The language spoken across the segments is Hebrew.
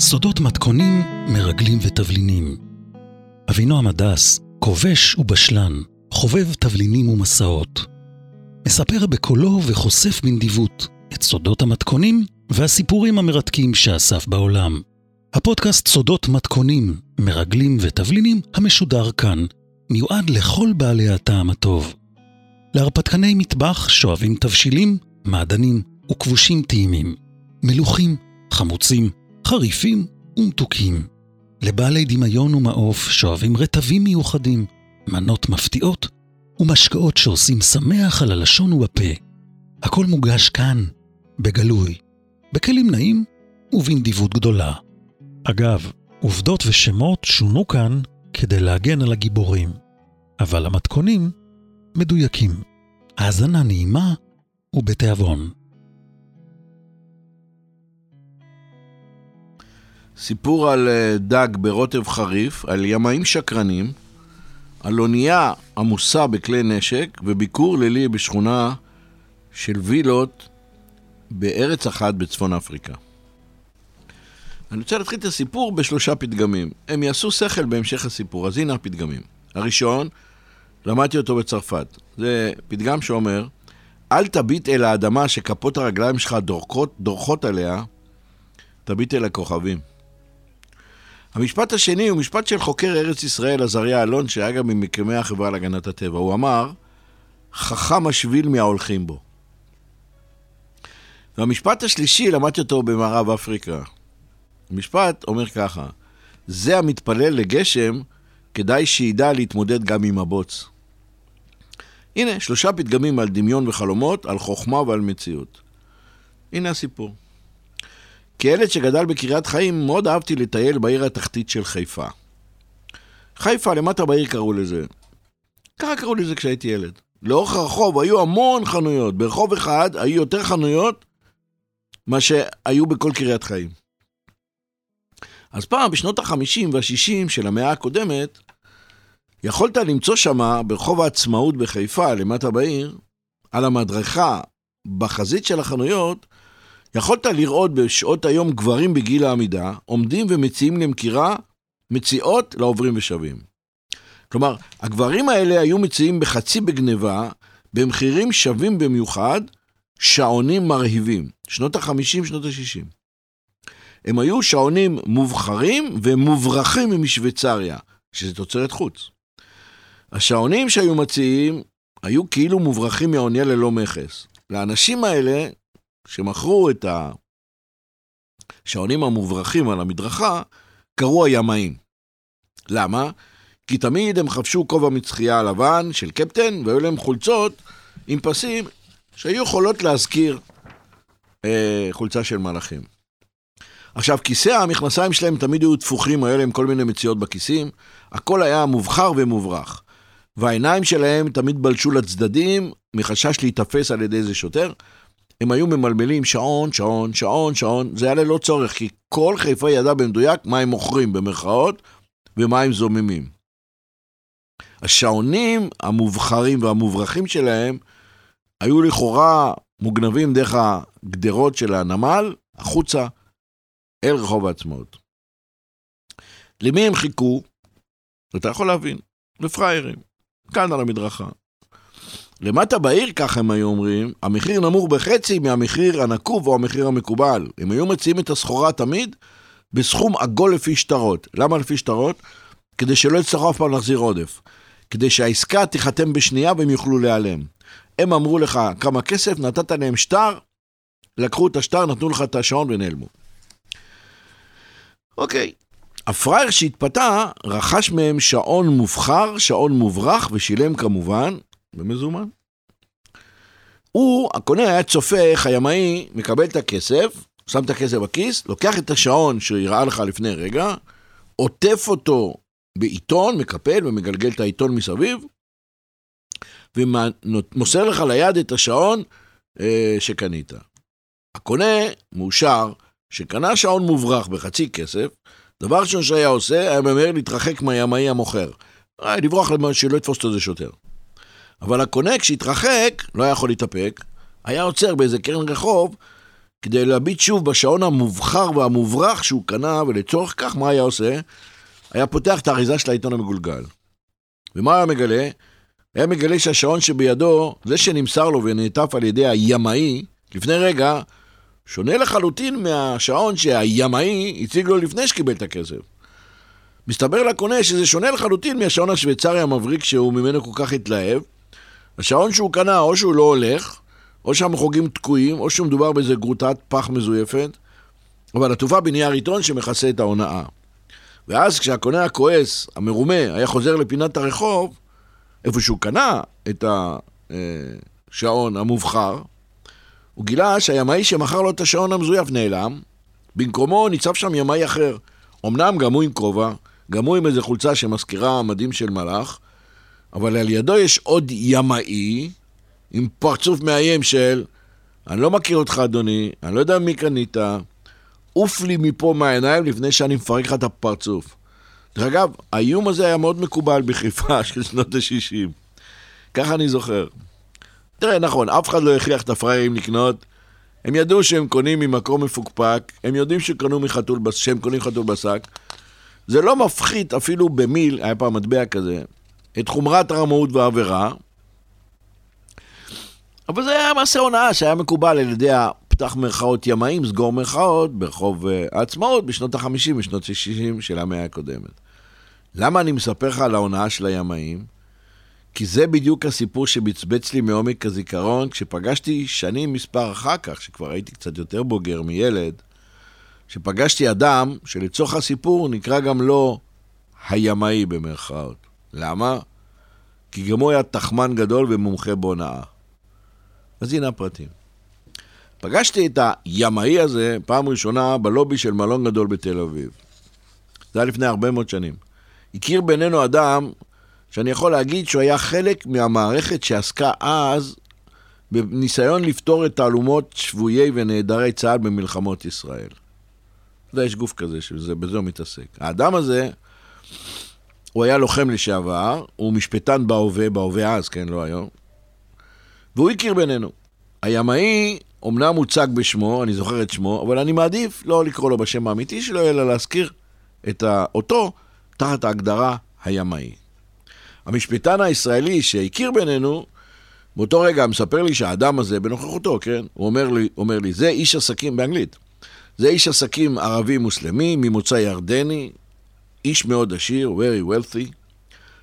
סודות מתכונים, מרגלים ותבלינים. אבינועם הדס, כובש ובשלן, חובב תבלינים ומסעות. מספר בקולו וחושף בנדיבות את סודות המתכונים והסיפורים המרתקים שאסף בעולם. הפודקאסט סודות מתכונים, מרגלים ותבלינים המשודר כאן, מיועד לכל בעלי הטעם הטוב. להרפתקני מטבח שואבים תבשילים, מעדנים וכבושים טעימים, מלוכים, חמוצים, חריפים ומתוקים. לבעלי דמיון ומעוף שואבים רטבים מיוחדים, מנות מפתיעות ומשקאות שעושים שמח על הלשון ובפה. הכל מוגש כאן, בגלוי, בכלים נעים ובנדיבות גדולה. אגב, עובדות ושמות שונו כאן כדי להגן על הגיבורים, אבל המתכונים מדויקים. האזנה נעימה ובתיאבון. סיפור על אה, דג ברוטב חריף, על ימאים שקרנים, על אונייה עמוסה בכלי נשק וביקור לילי בשכונה של וילות בארץ אחת בצפון אפריקה. אני רוצה להתחיל את הסיפור בשלושה פתגמים. הם יעשו שכל בהמשך הסיפור, אז הנה הפתגמים. הראשון, למדתי אותו בצרפת. זה פתגם שאומר, אל תביט אל האדמה שכפות הרגליים שלך דורכות, דורכות עליה, תביט אל הכוכבים. המשפט השני הוא משפט של חוקר ארץ ישראל, עזריה אלון, שהיה גם ממקימי החברה להגנת הטבע. הוא אמר, חכם השביל מההולכים בו. והמשפט השלישי, למדתי אותו במערב אפריקה. המשפט אומר ככה, זה המתפלל לגשם, כדאי שידע להתמודד גם עם הבוץ. הנה, שלושה פתגמים על דמיון וחלומות, על חוכמה ועל מציאות. הנה הסיפור. כילד שגדל בקריית חיים, מאוד אהבתי לטייל בעיר התחתית של חיפה. חיפה, למטה בעיר קראו לזה. ככה קראו לזה כשהייתי ילד. לאורך הרחוב היו המון חנויות. ברחוב אחד היו יותר חנויות מה שהיו בכל קריית חיים. אז פעם, בשנות ה-50 וה-60 של המאה הקודמת, יכולת למצוא שמה, ברחוב העצמאות בחיפה, למטה בעיר, על המדרכה, בחזית של החנויות, יכולת לראות בשעות היום גברים בגיל העמידה, עומדים ומציעים למכירה מציאות לעוברים ושבים. כלומר, הגברים האלה היו מציעים בחצי בגניבה, במחירים שווים במיוחד, שעונים מרהיבים. שנות ה-50, שנות ה-60. הם היו שעונים מובחרים ומוברחים משוויצריה, שזה תוצרת חוץ. השעונים שהיו מציעים היו כאילו מוברחים מהאונייה ללא מכס. לאנשים האלה, שמכרו את השעונים המוברחים על המדרכה, קראו הימאים. למה? כי תמיד הם חבשו כובע מצחייה לבן של קפטן, והיו להם חולצות עם פסים שהיו יכולות להזכיר אה, חולצה של מלאכים. עכשיו, כיסי המכנסיים שלהם תמיד היו תפוחים, היו להם כל מיני מציאות בכיסים, הכל היה מובחר ומוברח. והעיניים שלהם תמיד בלשו לצדדים, מחשש להיתפס על ידי איזה שוטר. הם היו ממלמלים שעון, שעון, שעון, שעון, זה היה ללא צורך, כי כל חיפה ידע במדויק מה הם מוכרים, במרכאות, ומה הם זוממים. השעונים המובחרים והמוברחים שלהם היו לכאורה מוגנבים דרך הגדרות של הנמל, החוצה, אל רחוב העצמאות. למי הם חיכו? אתה יכול להבין, לפראיירים, כאן על המדרכה. למטה בעיר, כך הם היו אומרים, המחיר נמוך בחצי מהמחיר הנקוב או המחיר המקובל. הם היו מציעים את הסחורה תמיד בסכום עגול לפי שטרות. למה לפי שטרות? כדי שלא יצטרכו אף פעם להחזיר עודף. כדי שהעסקה תיחתם בשנייה והם יוכלו להיעלם. הם אמרו לך כמה כסף, נתת להם שטר, לקחו את השטר, נתנו לך את השעון ונעלמו. אוקיי, הפראייר שהתפתה רכש מהם שעון מובחר, שעון מוברח, ושילם כמובן במזומן. הוא, הקונה היה צופה איך הימאי מקבל את הכסף, שם את הכסף בכיס, לוקח את השעון שהראה לך לפני רגע, עוטף אותו בעיתון, מקפל ומגלגל את העיתון מסביב, ומוסר לך ליד את השעון אה, שקנית. הקונה מאושר שקנה שעון מוברח בחצי כסף, דבר ראשון שהיה עושה, היה ממהר להתרחק מהימאי המוכר. לברוח למה שלא יתפוס אותו איזה שוטר. אבל הקונה, כשהתרחק, לא היה יכול להתאפק, היה עוצר באיזה קרן רחוב, כדי להביט שוב בשעון המובחר והמוברח שהוא קנה, ולצורך כך, מה היה עושה? היה פותח את האריזה של העיתון המגולגל. ומה היה מגלה? היה מגלה שהשעון שבידו, זה שנמסר לו ונעטף על ידי הימאי, לפני רגע, שונה לחלוטין מהשעון שהימאי הציג לו לפני שקיבל את הכסף. מסתבר לקונה שזה שונה לחלוטין מהשעון השוויצרי המבריק שהוא ממנו כל כך התלהב. השעון שהוא קנה, או שהוא לא הולך, או שהמחוגים תקועים, או שמדובר באיזה גרוטת פח מזויפת, אבל עטופה בנייר עיתון שמכסה את ההונאה. ואז כשהקונה הכועס, המרומה, היה חוזר לפינת הרחוב, איפה שהוא קנה את השעון המובחר, הוא גילה שהימאי שמכר לו את השעון המזויף נעלם, במקומו ניצב שם ימאי אחר. אמנם גם הוא עם כובע, גם הוא עם איזה חולצה שמזכירה מדים של מלאך, אבל על ידו יש עוד ימאי עם פרצוף מאיים של אני לא מכיר אותך אדוני, אני לא יודע מי קנית, עוף לי מפה מהעיניים לפני שאני מפרק לך את הפרצוף. דרך אגב, האיום הזה היה מאוד מקובל בחיפה של שנות ה-60. ככה אני זוכר. תראה, נכון, אף אחד לא הכריח את הפראיירים לקנות. הם ידעו שהם קונים ממקום מפוקפק, הם יודעים שקנו מחתול, שהם קונים חתול בשק. זה לא מפחית אפילו במיל, היה פעם מטבע כזה, את חומרת הרמאות והעבירה, אבל זה היה מעשה הונאה שהיה מקובל על ידי הפתח מירכאות ימאים, סגור מירכאות, ברחוב אה, העצמאות בשנות ה-50 ושנות ה-60 של המאה הקודמת. למה אני מספר לך על ההונאה של הימאים? כי זה בדיוק הסיפור שבצבץ לי מעומק הזיכרון כשפגשתי שנים מספר אחר כך, שכבר הייתי קצת יותר בוגר מילד, שפגשתי אדם שלצורך הסיפור נקרא גם לו הימאי במרכאות. למה? כי גם הוא היה תחמן גדול ומומחה בהונאה. אז הנה הפרטים. פגשתי את הימאי הזה פעם ראשונה בלובי של מלון גדול בתל אביב. זה היה לפני הרבה מאוד שנים. הכיר בינינו אדם שאני יכול להגיד שהוא היה חלק מהמערכת שעסקה אז בניסיון לפתור את תעלומות שבויי ונעדרי צה"ל במלחמות ישראל. אתה יודע, יש גוף כזה שבזה הוא מתעסק. האדם הזה, הוא היה לוחם לשעבר, הוא משפטן בהווה, בהווה אז, כן, לא היום, והוא הכיר בינינו. הימאי אמנם הוצג בשמו, אני זוכר את שמו, אבל אני מעדיף לא לקרוא לו בשם האמיתי שלו, אלא להזכיר את אותו תחת ההגדרה הימאי. המשפטן הישראלי שהכיר בינינו, באותו רגע מספר לי שהאדם הזה, בנוכחותו, כן, הוא אומר לי, אומר לי, זה איש עסקים באנגלית. זה איש עסקים ערבי מוסלמי, ממוצא ירדני, איש מאוד עשיר, very wealthy,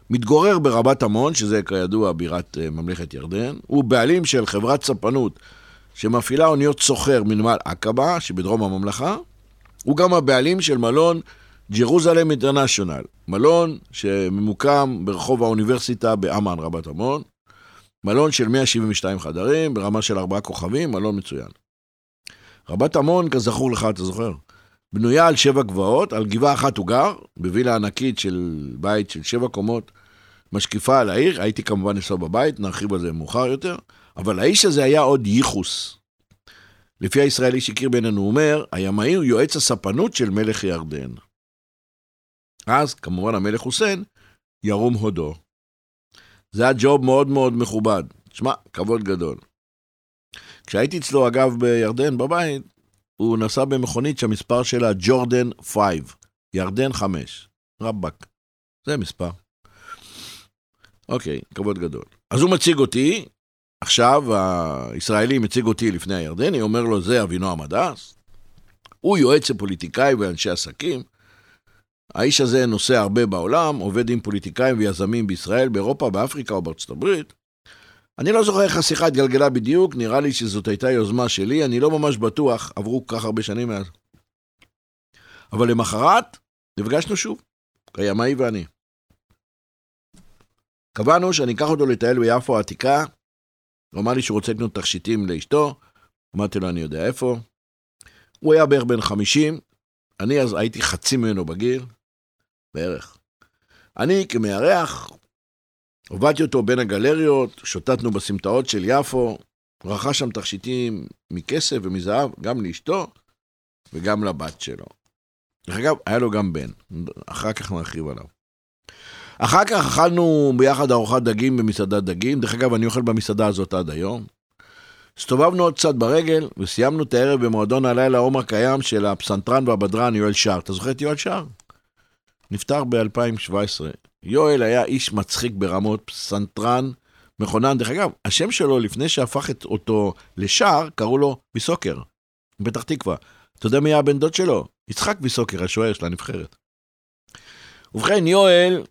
מתגורר ברבת עמון, שזה כידוע בירת אה, ממלכת ירדן, הוא בעלים של חברת ספנות שמפעילה אוניות סוחר מנמל עקבה, שבדרום הממלכה, הוא גם הבעלים של מלון ג'רוזלם אינטרנשיונל, מלון שממוקם ברחוב האוניברסיטה באמן רבת עמון, מלון של 172 חדרים, ברמה של ארבעה כוכבים, מלון מצוין. רבת עמון, כזכור לך, אתה זוכר? בנויה על שבע גבעות, על גבעה אחת הוא גר, בווילה ענקית של בית של שבע קומות, משקיפה על העיר, הייתי כמובן אצלו בבית, נרחיב על זה מאוחר יותר, אבל האיש הזה היה עוד ייחוס. לפי הישראלי שהכיר בינינו, הוא אומר, הימאי הוא יועץ הספנות של מלך ירדן. אז, כמובן, המלך חוסיין ירום הודו. זה היה ג'וב מאוד מאוד מכובד. תשמע, כבוד גדול. כשהייתי אצלו, אגב, בירדן, בבית, הוא נסע במכונית שהמספר שלה ג'ורדן 5, ירדן 5. רבאק. זה מספר. אוקיי, כבוד גדול. אז הוא מציג אותי, עכשיו הישראלי מציג אותי לפני הירדני, אומר לו, זה אבינועם הדס. הוא יועץ לפוליטיקאי ואנשי עסקים. האיש הזה נוסע הרבה בעולם, עובד עם פוליטיקאים ויזמים בישראל, באירופה, באפריקה או בארצות הברית. אני לא זוכר איך השיחה התגלגלה בדיוק, נראה לי שזאת הייתה יוזמה שלי, אני לא ממש בטוח, עברו כך הרבה שנים מאז. אבל למחרת, נפגשנו שוב, הימאי ואני. קבענו שאני אקח אותו לטייל ביפו העתיקה, הוא אמר לי שהוא רוצה לקנות תכשיטים לאשתו, אמרתי לו, אני יודע איפה. הוא היה בערך בן 50, אני אז הייתי חצי ממנו בגיל, בערך. אני כמארח, הובלתי אותו בין הגלריות, שוטטנו בסמטאות של יפו, רכש שם תכשיטים מכסף ומזהב, גם לאשתו וגם לבת שלו. דרך אגב, היה לו גם בן, אחר כך נרחיב עליו. אחר כך אכלנו ביחד ארוחת דגים במסעדת דגים, דרך אגב, אני אוכל במסעדה הזאת עד היום. הסתובבנו עוד קצת ברגל, וסיימנו את הערב במועדון הלילה עומר קיים של הפסנתרן והבדרן יואל שר. אתה זוכר את יואל שר? נפטר ב-2017. יואל היה איש מצחיק ברמות, פסנתרן, מכונן. דרך אגב, השם שלו, לפני שהפך את אותו לשער, קראו לו ביסוקר, פתח תקווה. אתה יודע מי היה הבן דוד שלו? יצחק ויסוקר, השוער של הנבחרת. ובכן, יואל,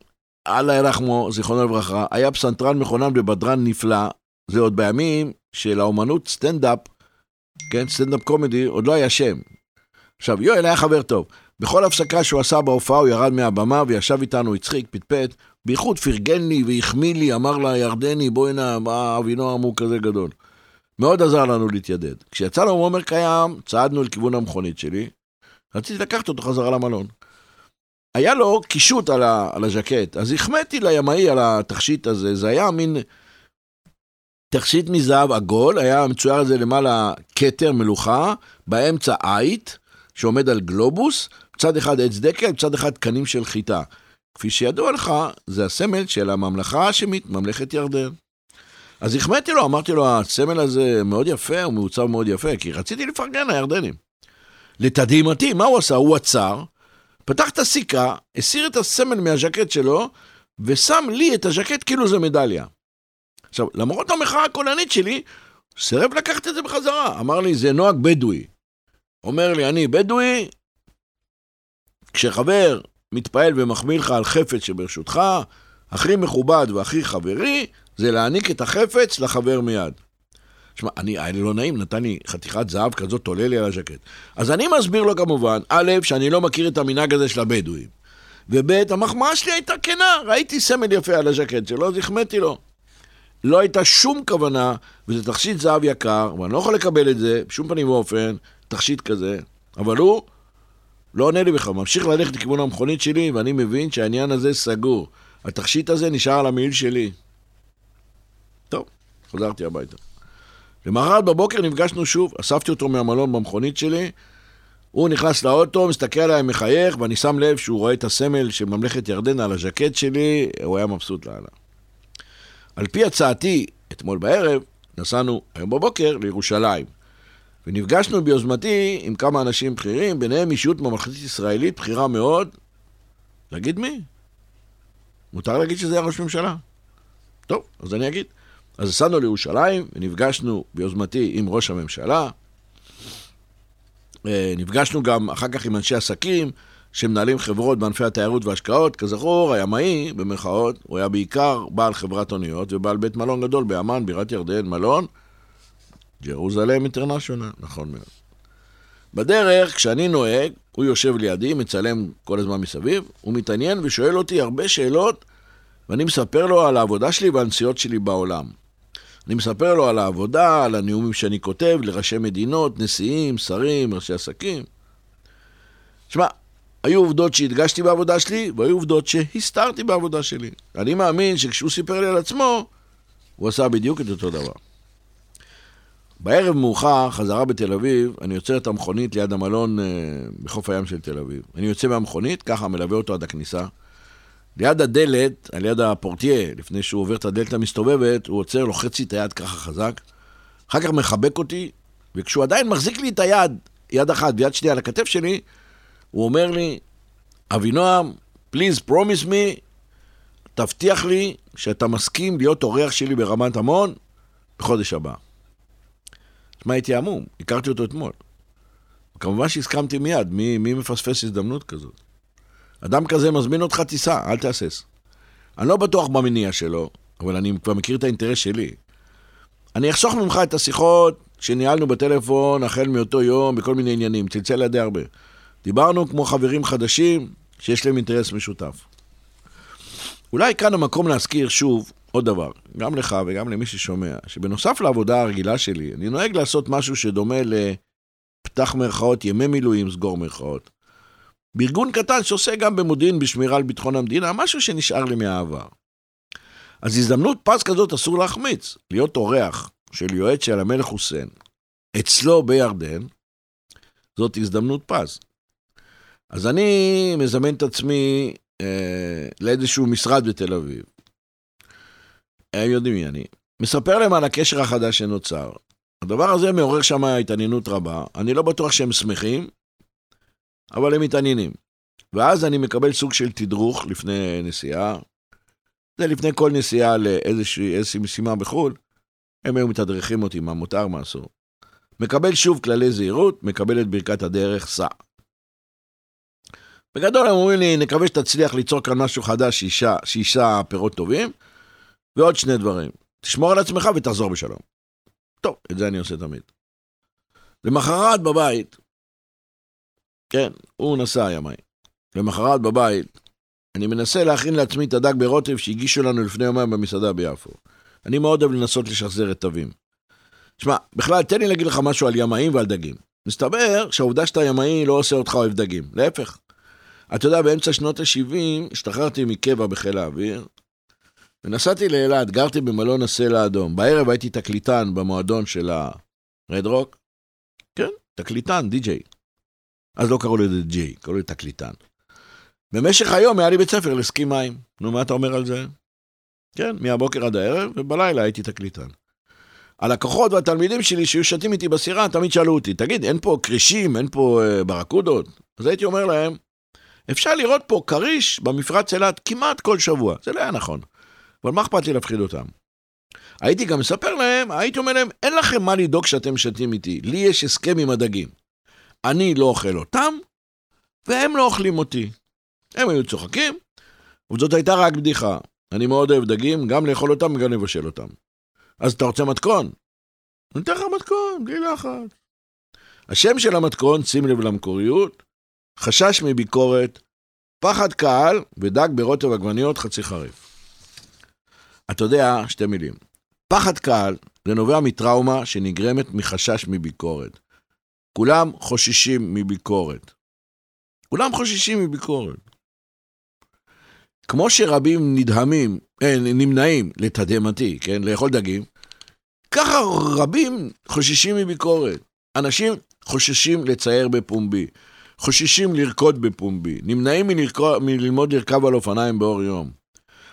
אללה ירחמו, זיכרונו לברכה, היה פסנתרן מכונן ובדרן נפלא. זה עוד בימים שלאומנות סטנדאפ, כן, stand-up comedy, עוד לא היה שם. עכשיו, יואל היה חבר טוב. בכל הפסקה שהוא עשה בהופעה הוא ירד מהבמה וישב איתנו, הצחיק, פטפט, בייחוד פרגן לי והחמיא לי, אמר לה, ירדני, בואי הנה, אבינועם הוא כזה גדול. מאוד עזר לנו להתיידד. כשיצאנו מעומר קיים, צעדנו לכיוון המכונית שלי, רציתי לקחת אותו חזרה למלון. היה לו קישוט על, ה, על הז'קט, אז החמאתי לימאי על התכשיט הזה, זה היה מין תכשיט מזהב עגול, היה מצויר על זה למעלה כתר מלוכה, באמצע עית, שעומד על גלובוס, צד אחד עץ דקל, צד אחד תקנים של חיטה. כפי שידוע לך, זה הסמל של הממלכה האשמית, ממלכת ירדן. אז החמאתי לו, אמרתי לו, הסמל הזה מאוד יפה, הוא מעוצב מאוד יפה, כי רציתי לפרגן לירדנים. לתדהמתי, מה הוא עשה? הוא עצר, פתח את הסיכה, הסיר את הסמל מהז'קט שלו, ושם לי את הז'קט כאילו זה מדליה. עכשיו, למרות המחאה הקולנית שלי, סירב לקחת את זה בחזרה. אמר לי, זה נוהג בדואי. אומר לי, אני בדואי, כשחבר מתפעל ומחמיא לך על חפץ שברשותך, הכי מכובד והכי חברי, זה להעניק את החפץ לחבר מיד. שמע, אני, היה לי לא נעים, נתן לי חתיכת זהב כזאת, עולה לי על הז'קט. אז אני מסביר לו כמובן, א', שאני לא מכיר את המנהג הזה של הבדואים, וב', המחמאה שלי הייתה כנה, ראיתי סמל יפה על הז'קט שלו, אז החמאתי לו. לא הייתה שום כוונה, וזה תכשיט זהב יקר, ואני לא יכול לקבל את זה, בשום פנים ואופן, תכשיט כזה, אבל הוא לא עונה לי בכלל, ממשיך ללכת לכיוון המכונית שלי, ואני מבין שהעניין הזה סגור. התכשיט הזה נשאר על המעיל שלי. טוב, חזרתי הביתה. למחרת בבוקר נפגשנו שוב, אספתי אותו מהמלון במכונית שלי, הוא נכנס לאוטו, מסתכל עליי, מחייך, ואני שם לב שהוא רואה את הסמל של ממלכת ירדן על הז'קט שלי, הוא היה מבסוט לאללה. על פי הצעתי, אתמול בערב, נסענו היום בבוקר לירושלים. ונפגשנו ביוזמתי עם כמה אנשים בכירים, ביניהם אישיות ממלכתית ישראלית בכירה מאוד. להגיד מי? מותר להגיד שזה היה ראש ממשלה. טוב, אז אני אגיד. אז נסענו לירושלים ונפגשנו ביוזמתי עם ראש הממשלה. אה, נפגשנו גם אחר כך עם אנשי עסקים שמנהלים חברות בענפי התיירות וההשקעות. כזכור, הימאי, במרכאות, הוא היה בעיקר בעל חברת אוניות ובעל בית מלון גדול באמ"ן, בירת ירדן, מלון. ג'רוזלם אינטרנשיונל, נכון מאוד. בדרך, כשאני נוהג, הוא יושב לידי, מצלם כל הזמן מסביב, הוא מתעניין ושואל אותי הרבה שאלות, ואני מספר לו על העבודה שלי והנסיעות שלי בעולם. אני מספר לו על העבודה, על הנאומים שאני כותב לראשי מדינות, נשיאים, שרים, ראשי עסקים. שמע, היו עובדות שהדגשתי בעבודה שלי, והיו עובדות שהסתרתי בעבודה שלי. אני מאמין שכשהוא סיפר לי על עצמו, הוא עשה בדיוק את אותו דבר. בערב מאוחר, חזרה בתל אביב, אני עוצר את המכונית ליד המלון אה, בחוף הים של תל אביב. אני יוצא מהמכונית, ככה מלווה אותו עד הכניסה. ליד הדלת, על יד הפורטיה, לפני שהוא עובר את הדלת המסתובבת, הוא עוצר, לוחץ לי את היד ככה חזק. אחר כך מחבק אותי, וכשהוא עדיין מחזיק לי את היד, יד אחת ויד שנייה על הכתף שלי, הוא אומר לי, אבינועם, please promise me, תבטיח לי שאתה מסכים להיות אורח שלי ברמת המון בחודש הבא. מה הייתי המום? הכרתי אותו אתמול. כמובן שהסכמתי מיד, מי, מי מפספס הזדמנות כזאת? אדם כזה מזמין אותך טיסה, אל תהסס. אני לא בטוח במניע שלו, אבל אני כבר מכיר את האינטרס שלי. אני אחסוך ממך את השיחות שניהלנו בטלפון החל מאותו יום בכל מיני עניינים, צלצל לידי הרבה. דיברנו כמו חברים חדשים שיש להם אינטרס משותף. אולי כאן המקום להזכיר שוב עוד דבר, גם לך וגם למי ששומע, שבנוסף לעבודה הרגילה שלי, אני נוהג לעשות משהו שדומה לפתח מירכאות, ימי מילואים, סגור מירכאות. בארגון קטן שעושה גם במודיעין בשמירה על ביטחון המדינה, משהו שנשאר לי מהעבר. אז הזדמנות פז כזאת אסור להחמיץ, להיות אורח של יועץ של המלך חוסיין, אצלו בירדן, זאת הזדמנות פז. אז אני מזמן את עצמי אה, לאיזשהו משרד בתל אביב. הם יודעים מי אני. מספר להם על הקשר החדש שנוצר. הדבר הזה מעורר שם התעניינות רבה. אני לא בטוח שהם שמחים, אבל הם מתעניינים. ואז אני מקבל סוג של תדרוך לפני נסיעה. זה לפני כל נסיעה לאיזושהי משימה בחו"ל, הם היו מתדרכים אותי מה מותר, מה אסור. מקבל שוב כללי זהירות, מקבל את ברכת הדרך, סע. בגדול הם אומרים לי, נקווה שתצליח ליצור כאן משהו חדש שיישא פירות טובים, ועוד שני דברים. תשמור על עצמך ותחזור בשלום. טוב, את זה אני עושה תמיד. למחרת בבית, כן, הוא נסע ימי. למחרת בבית, אני מנסה להכין לעצמי את הדג ברוטב שהגישו לנו לפני יומיים במסעדה ביפו. אני מאוד אוהב לנסות לשחזר את תווים. שמע, בכלל, תן לי להגיד לך משהו על ימאים ועל דגים. מסתבר שהעובדה שאתה ימאי לא עושה אותך אוהב דגים. להפך. אתה יודע, באמצע שנות ה-70 השתחררתי מקבע בחיל האוויר, ונסעתי לאילת, גרתי במלון הסלע האדום. בערב הייתי תקליטן במועדון של הרד רוק. כן, תקליטן, די-ג'יי. אז לא קראו לזה די-ג'יי, קראו לזה תקליטן. במשך היום היה לי בית ספר לסקי מים. נו, מה אתה אומר על זה? כן, מהבוקר עד הערב, ובלילה הייתי תקליטן. הלקוחות והתלמידים שלי שהיו שתים איתי בסירה, תמיד שאלו אותי, תגיד, אין פה כרישים, אין פה uh, ברקודות? אז הייתי אומר להם, אפשר לראות פה כריש במפרץ אילת כמעט כל שבוע. זה לא היה נכון. אבל מה אכפת לי להפחיד אותם? הייתי גם מספר להם, הייתי אומר להם, אין לכם מה לדאוג שאתם שתים איתי, לי יש הסכם עם הדגים. אני לא אוכל אותם, והם לא אוכלים אותי. הם היו צוחקים, וזאת הייתה רק בדיחה. אני מאוד אוהב דגים, גם לאכול אותם וגם לבשל אותם. אז אתה רוצה מתכון? אני אתן לך מתכון, בלי לחץ. השם של המתכון, שים לב למקוריות, חשש מביקורת, פחד קהל ודג ברוטב עגבניות חצי חריף. אתה יודע, שתי מילים. פחד קהל זה נובע מטראומה שנגרמת מחשש מביקורת. כולם חוששים מביקורת. כולם חוששים מביקורת. כמו שרבים נדהמים, אה, נמנעים, לתדהמתי, כן, לאכול דגים, ככה רבים חוששים מביקורת. אנשים חוששים לצייר בפומבי, חוששים לרקוד בפומבי, נמנעים מלרקוד, מללמוד לרכב על אופניים באור יום.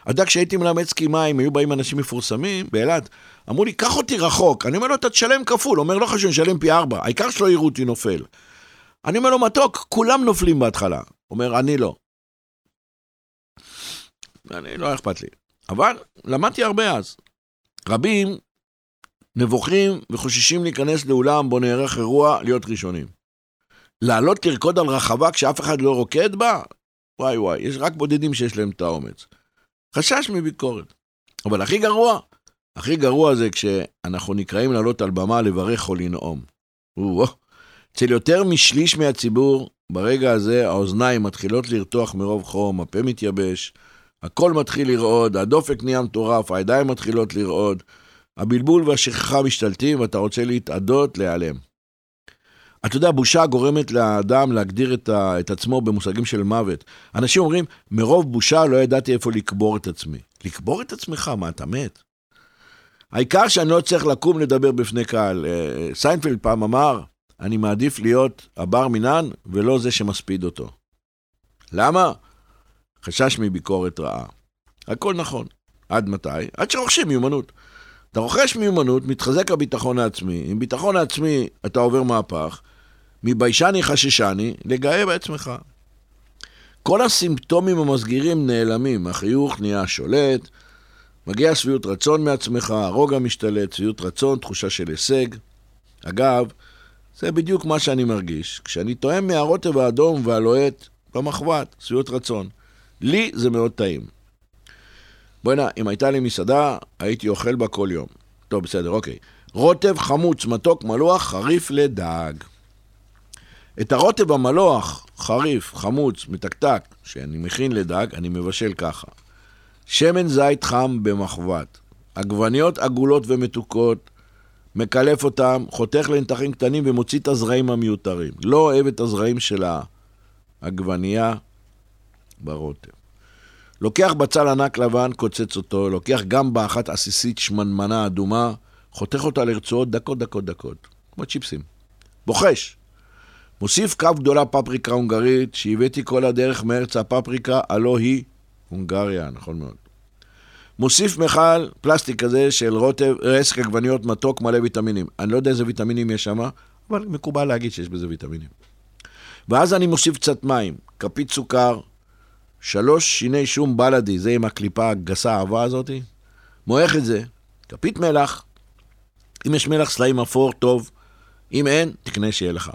אתה יודע, כשהייתי מלמד סקי מים, היו באים אנשים מפורסמים באילת, אמרו לי, קח אותי רחוק. אני אומר לו, אתה תשלם כפול. אומר, לא חשוב, נשלם פי ארבע. העיקר שלא יראו אותי נופל. אני אומר לו, מתוק, כולם נופלים בהתחלה. אומר, אני לא. אני, לא אכפת לי. אבל למדתי הרבה אז. רבים נבוכים וחוששים להיכנס לאולם בו נערך אירוע להיות ראשונים. לעלות לרקוד על רחבה כשאף אחד לא רוקד בה? וואי וואי, יש רק בודדים שיש להם את האומץ. חשש מביקורת. אבל הכי גרוע, הכי גרוע זה כשאנחנו נקראים לעלות על במה לברך או לנאום. אצל יותר משליש מהציבור, ברגע הזה האוזניים מתחילות לרתוח מרוב חום, הפה מתייבש, הכל מתחיל לרעוד, הדופק נהיה מטורף, הידיים מתחילות לרעוד, הבלבול והשכחה משתלטים ואתה רוצה להתאדות, להיעלם. אתה יודע, בושה גורמת לאדם להגדיר את, ה, את עצמו במושגים של מוות. אנשים אומרים, מרוב בושה לא ידעתי איפה לקבור את עצמי. לקבור את עצמך? מה, אתה מת? העיקר שאני לא צריך לקום לדבר בפני קהל. אה, סיינפלד פעם אמר, אני מעדיף להיות הבר מינן ולא זה שמספיד אותו. למה? חשש מביקורת רעה. הכל נכון. עד מתי? עד שרוכשים מיומנות. אתה רוכש מיומנות, מתחזק הביטחון העצמי. עם ביטחון העצמי אתה עובר מהפך, מביישני חששני, לגאה בעצמך. כל הסימפטומים המסגירים נעלמים, החיוך נהיה שולט, מגיע שביעות רצון מעצמך, הרוגע משתלט, שביעות רצון, תחושה של הישג. אגב, זה בדיוק מה שאני מרגיש. כשאני טועם מהרוטב האדום והלוהט במחבת, שביעות רצון. לי זה מאוד טעים. בוא'נה, אם הייתה לי מסעדה, הייתי אוכל בה כל יום. טוב, בסדר, אוקיי. רוטב חמוץ, מתוק, מלוח, חריף לדג. את הרוטב המלוח, חריף, חמוץ, מתקתק, שאני מכין לדג, אני מבשל ככה. שמן זית חם במחבת. עגבניות עגולות ומתוקות, מקלף אותם, חותך לנתחים קטנים ומוציא את הזרעים המיותרים. לא אוהב את הזרעים של העגבנייה ברוטב. לוקח בצל ענק לבן, קוצץ אותו, לוקח גם באחת עסיסית שמנמנה אדומה, חותך אותה לרצועות דקות, דקות, דקות, כמו צ'יפסים. בוחש. מוסיף כף גדולה פפריקה הונגרית, שהבאתי כל הדרך מארץ הפפריקה, הלא היא הונגריה, נכון מאוד. מוסיף מכל פלסטיק כזה של רוטב, עסק עגבניות מתוק מלא ויטמינים. אני לא יודע איזה ויטמינים יש שם, אבל מקובל להגיד שיש בזה ויטמינים. ואז אני מוסיף קצת מים, כפית סוכר, שלוש שיני שום בלאדי, זה עם הקליפה הגסה העבה הזאתי, מועך את זה, כפית מלח, אם יש מלח סלעים אפור, טוב, אם אין, תקנה שיהיה לך.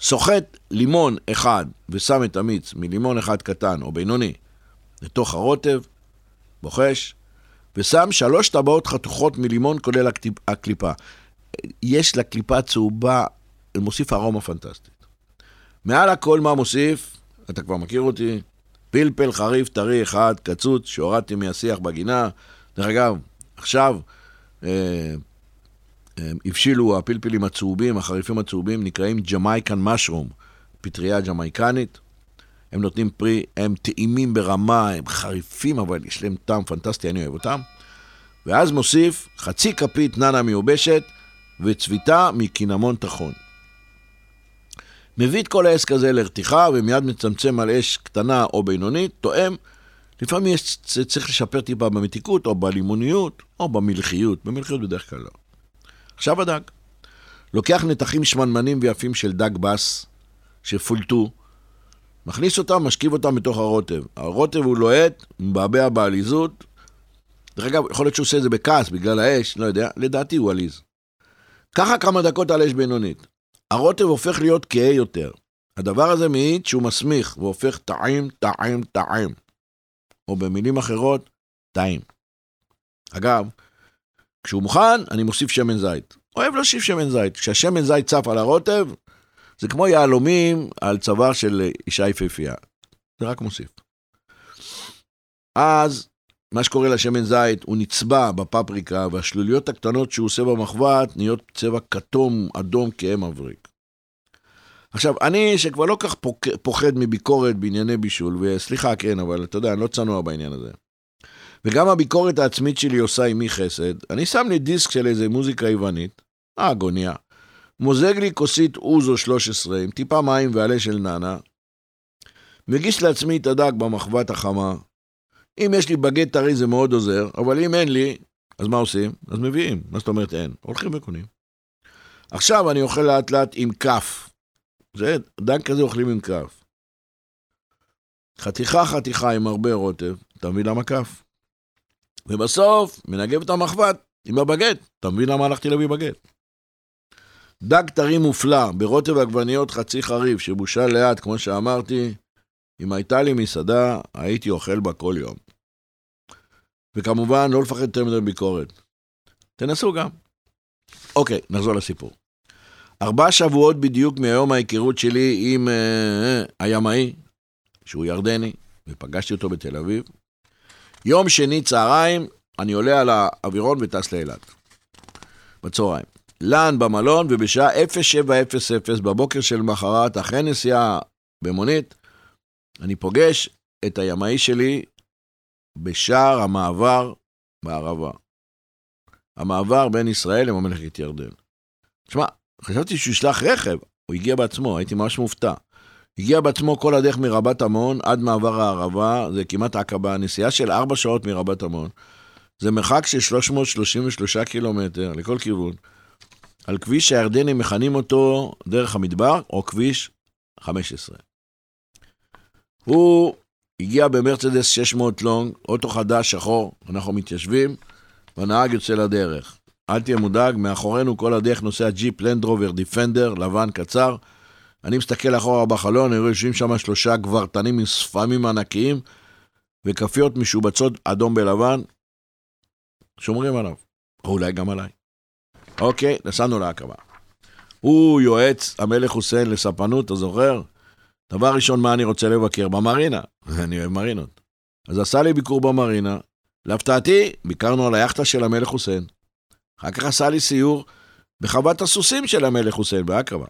סוחט לימון אחד ושם את המיץ מלימון אחד קטן או בינוני לתוך הרוטב, בוחש, ושם שלוש טבעות חתוכות מלימון כולל הקליפה. יש לקליפה צהובה, מוסיף ארומה פנטסטית. מעל הכל מה מוסיף? אתה כבר מכיר אותי, פלפל חריף טרי אחד, קצוץ, שהורדתי מהשיח בגינה. דרך אגב, עכשיו אה, הבשילו הפלפלים הצהובים, החריפים הצהובים, נקראים Jamaican mushroom, פטריה ג'מייקנית. הם נותנים פרי, הם טעימים ברמה, הם חריפים, אבל יש להם טעם פנטסטי, אני אוהב אותם. ואז מוסיף חצי כפית ננה מיובשת וצביתה מקינמון טחון. מביא את כל העסק הזה לרתיחה ומיד מצמצם על אש קטנה או בינונית, תואם. לפעמים יש, צריך לשפר טיפה במתיקות או בלימוניות או במלחיות, במלחיות בדרך כלל לא. עכשיו הדג. לוקח נתחים שמנמנים ויפים של דג בס שפולטו, מכניס אותם, משכיב אותם בתוך הרוטב. הרוטב הוא לוהט, מבעבע בעליזות. דרך אגב, יכול להיות שהוא עושה את זה בכעס בגלל האש, לא יודע, לדעתי הוא עליז. ככה כמה דקות על אש בינונית. הרוטב הופך להיות כהה יותר. הדבר הזה מעיד שהוא מסמיך והופך טעים, טעים, טעים. או במילים אחרות, טעים. אגב, כשהוא מוכן, אני מוסיף שמן זית. אוהב להוסיף שמן זית. כשהשמן זית צף על הרוטב, זה כמו יהלומים על צוואר של אישה יפהפייה. זה רק מוסיף. אז, מה שקורה לשמן זית, הוא נצבע בפפריקה, והשלוליות הקטנות שהוא עושה במחבת נהיות צבע כתום, אדום, כהה מבריק. עכשיו, אני, שכבר לא כך פוחד מביקורת בענייני בישול, וסליחה, כן, אבל אתה יודע, אני לא צנוע בעניין הזה. וגם הביקורת העצמית שלי עושה עימי חסד, אני שם לי דיסק של איזה מוזיקה יוונית, האגוניה, מוזג לי כוסית אוזו 13 עם טיפה מים ועלה של נאנה, מגיש לעצמי את הדג במחבת החמה. אם יש לי בגט טרי זה מאוד עוזר, אבל אם אין לי, אז מה עושים? אז מביאים. מה זאת אומרת אין? הולכים וקונים. עכשיו אני אוכל לאט לאט עם כף. זה, דג כזה אוכלים עם כף. חתיכה חתיכה עם הרבה רוטב, אתה מבין למה כף? ובסוף מנגב את המחבת עם הבגט, אתה מבין למה הלכתי להביא בגט? דג טרי מופלא, ברוטב עגבניות חצי חריף, שבושל לאט, כמו שאמרתי, אם הייתה לי מסעדה, הייתי אוכל בה כל יום. וכמובן, לא לפחד יותר מדי ביקורת. תנסו גם. אוקיי, נחזור לסיפור. ארבע שבועות בדיוק מהיום ההיכרות שלי עם uh, הימאי, שהוא ירדני, ופגשתי אותו בתל אביב. יום שני צהריים, אני עולה על האווירון וטס לאילת. בצהריים. לאן במלון, ובשעה 07:00 בבוקר של מחרת, אחרי נסיעה במונית, אני פוגש את הימאי שלי בשער המעבר בערבה. המעבר בין ישראל לממלכת ירדן. תשמע, חשבתי שהוא ישלח רכב, הוא הגיע בעצמו, הייתי ממש מופתע. הגיע בעצמו כל הדרך מרבת עמון עד מעבר הערבה, זה כמעט עקבה, נסיעה של ארבע שעות מרבת עמון. זה מרחק של 333 קילומטר לכל כיוון. על כביש שהירדנים מכנים אותו דרך המדבר, או כביש 15. הוא הגיע במרצדס 600 לונג, אוטו חדש, שחור, אנחנו מתיישבים, והנהג יוצא לדרך. אל תהיה מודאג, מאחורינו כל הדרך נוסע ג'יפ לנדרובר דיפנדר, לבן קצר. אני מסתכל אחורה בחלון, אני רואה יושבים שם שלושה גברתנים עם שפמים ענקיים וכפיות משובצות אדום בלבן, שומרים עליו, או אולי גם עליי. אוקיי, נסענו לעקבה. הוא יועץ המלך חוסיין לספנות, אתה זוכר? דבר ראשון, מה אני רוצה לבקר? במרינה. אני אוהב מרינות. אז עשה לי ביקור במרינה. להפתעתי, ביקרנו על היאכטה של המלך חוסיין. אחר כך עשה לי סיור בחוות הסוסים של המלך חוסיין בעקרבה.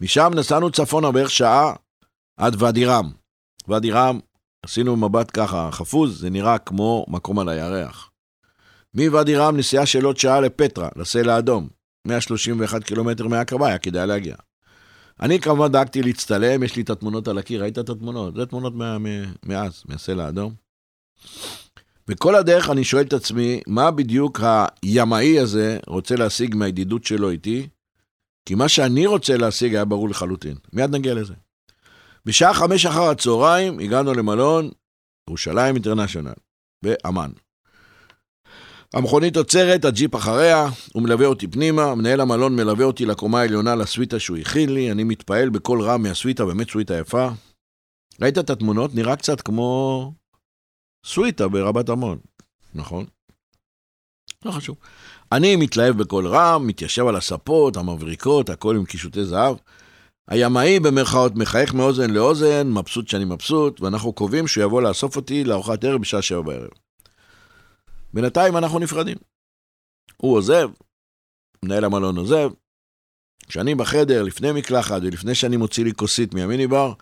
משם נסענו צפונה בערך שעה עד ואדי רם. ואדי רם, עשינו מבט ככה חפוז, זה נראה כמו מקום על הירח. מוואדי רם נסיעה של עוד שעה לפטרה, לסלע האדום. 131 קילומטר מהקרבה, היה כדאי להגיע. אני כמובן דאגתי להצטלם, יש לי את התמונות על הקיר, ראית את התמונות? זה תמונות מה, מאז, מהסלע האדום. וכל הדרך אני שואל את עצמי, מה בדיוק הימאי הזה רוצה להשיג מהידידות שלו איתי? כי מה שאני רוצה להשיג היה ברור לחלוטין. מיד נגיע לזה. בשעה חמש אחר הצהריים הגענו למלון ירושלים אינטרנשיונל, באמ"ן. המכונית עוצרת, הג'יפ אחריה, הוא מלווה אותי פנימה, מנהל המלון מלווה אותי לקומה העליונה לסוויטה שהוא הכין לי, אני מתפעל בקול רם מהסוויטה, באמת סוויטה יפה. ראית את התמונות? נראה קצת כמו סוויטה ברבת עמון, נכון? לא חשוב. אני מתלהב בקול רם, מתיישב על הספות, המבריקות, הכל עם קישוטי זהב. הימאי במרכאות מחייך מאוזן לאוזן, מבסוט שאני מבסוט, ואנחנו קובעים שהוא יבוא לאסוף אותי לארוחת ערב בשעה שבע בערב. בינתיים אנחנו נפרדים. הוא עוזב, מנהל המלון עוזב. כשאני בחדר, לפני מקלחת ולפני שאני מוציא לי כוסית מהמיני בר,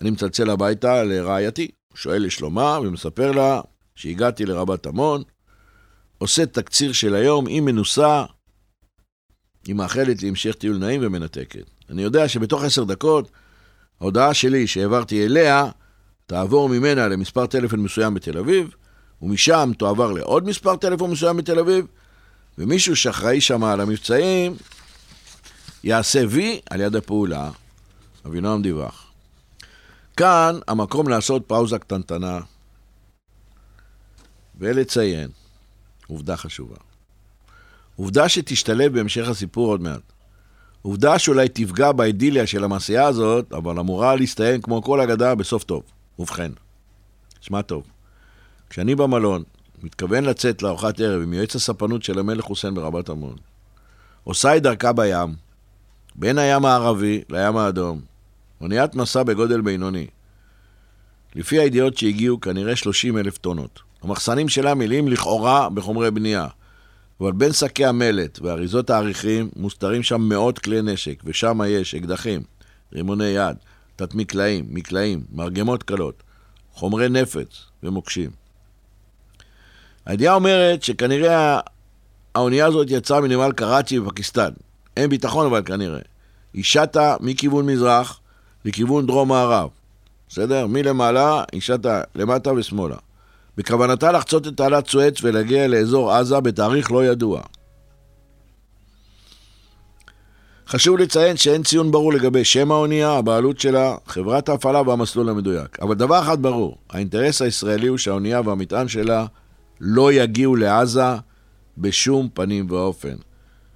אני מצלצל הביתה לרעייתי, שואל לשלומה ומספר לה שהגעתי לרבת עמון, עושה תקציר של היום, היא מנוסה, היא מאחלת לי המשך טיול נעים ומנתקת. אני יודע שבתוך עשר דקות, ההודעה שלי שהעברתי אליה, תעבור ממנה למספר טלפון מסוים בתל אביב, ומשם תועבר לעוד מספר טלפון מסוים בתל אביב, ומישהו שאחראי שם על המבצעים יעשה וי על יד הפעולה. אבינועם דיווח. כאן המקום לעשות פאוזה קטנטנה ולציין עובדה חשובה. עובדה שתשתלב בהמשך הסיפור עוד מעט. עובדה שאולי תפגע באידיליה של המעשייה הזאת, אבל אמורה להסתיים כמו כל אגדה בסוף טוב. ובכן, שמע טוב, כשאני במלון, מתכוון לצאת לארוחת ערב עם יועץ הספנות של המלך חוסיין ברבת עמון, עושה את דרכה בים, בין הים הערבי לים האדום, אוניית מסע בגודל בינוני. לפי הידיעות שהגיעו, כנראה 30 אלף טונות. המחסנים שלה מלאים לכאורה בחומרי בנייה. אבל בין שקי המלט ואריזות האריחים מוסתרים שם מאות כלי נשק, ושם יש אקדחים, רימוני יד, תת-מקלעים, מקלעים, מרגמות קלות, חומרי נפץ ומוקשים. הידיעה אומרת שכנראה האונייה הזאת יצאה מנמל קראצ'י בפקיסטן. אין ביטחון אבל כנראה. היא שטה מכיוון מזרח לכיוון דרום-מערב. בסדר? מלמעלה היא שטה למטה ושמאלה. בכוונתה לחצות את תעלת סואץ ולהגיע לאזור עזה בתאריך לא ידוע. חשוב לציין שאין ציון ברור לגבי שם האונייה, הבעלות שלה, חברת ההפעלה והמסלול המדויק. אבל דבר אחד ברור, האינטרס הישראלי הוא שהאונייה והמטען שלה לא יגיעו לעזה בשום פנים ואופן.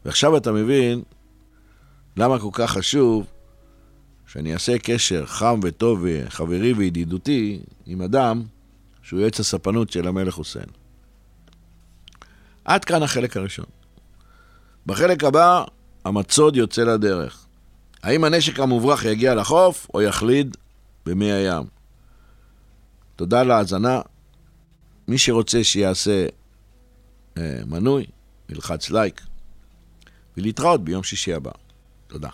ועכשיו אתה מבין למה כל כך חשוב שאני אעשה קשר חם וטוב וחברי וידידותי עם אדם שהוא יועץ הספנות של המלך חוסיין. עד כאן החלק הראשון. בחלק הבא, המצוד יוצא לדרך. האם הנשק המוברח יגיע לחוף או יחליד במי הים? תודה להאזנה. מי שרוצה שיעשה אה, מנוי, ילחץ לייק, ולהתראות ביום שישי הבא. תודה.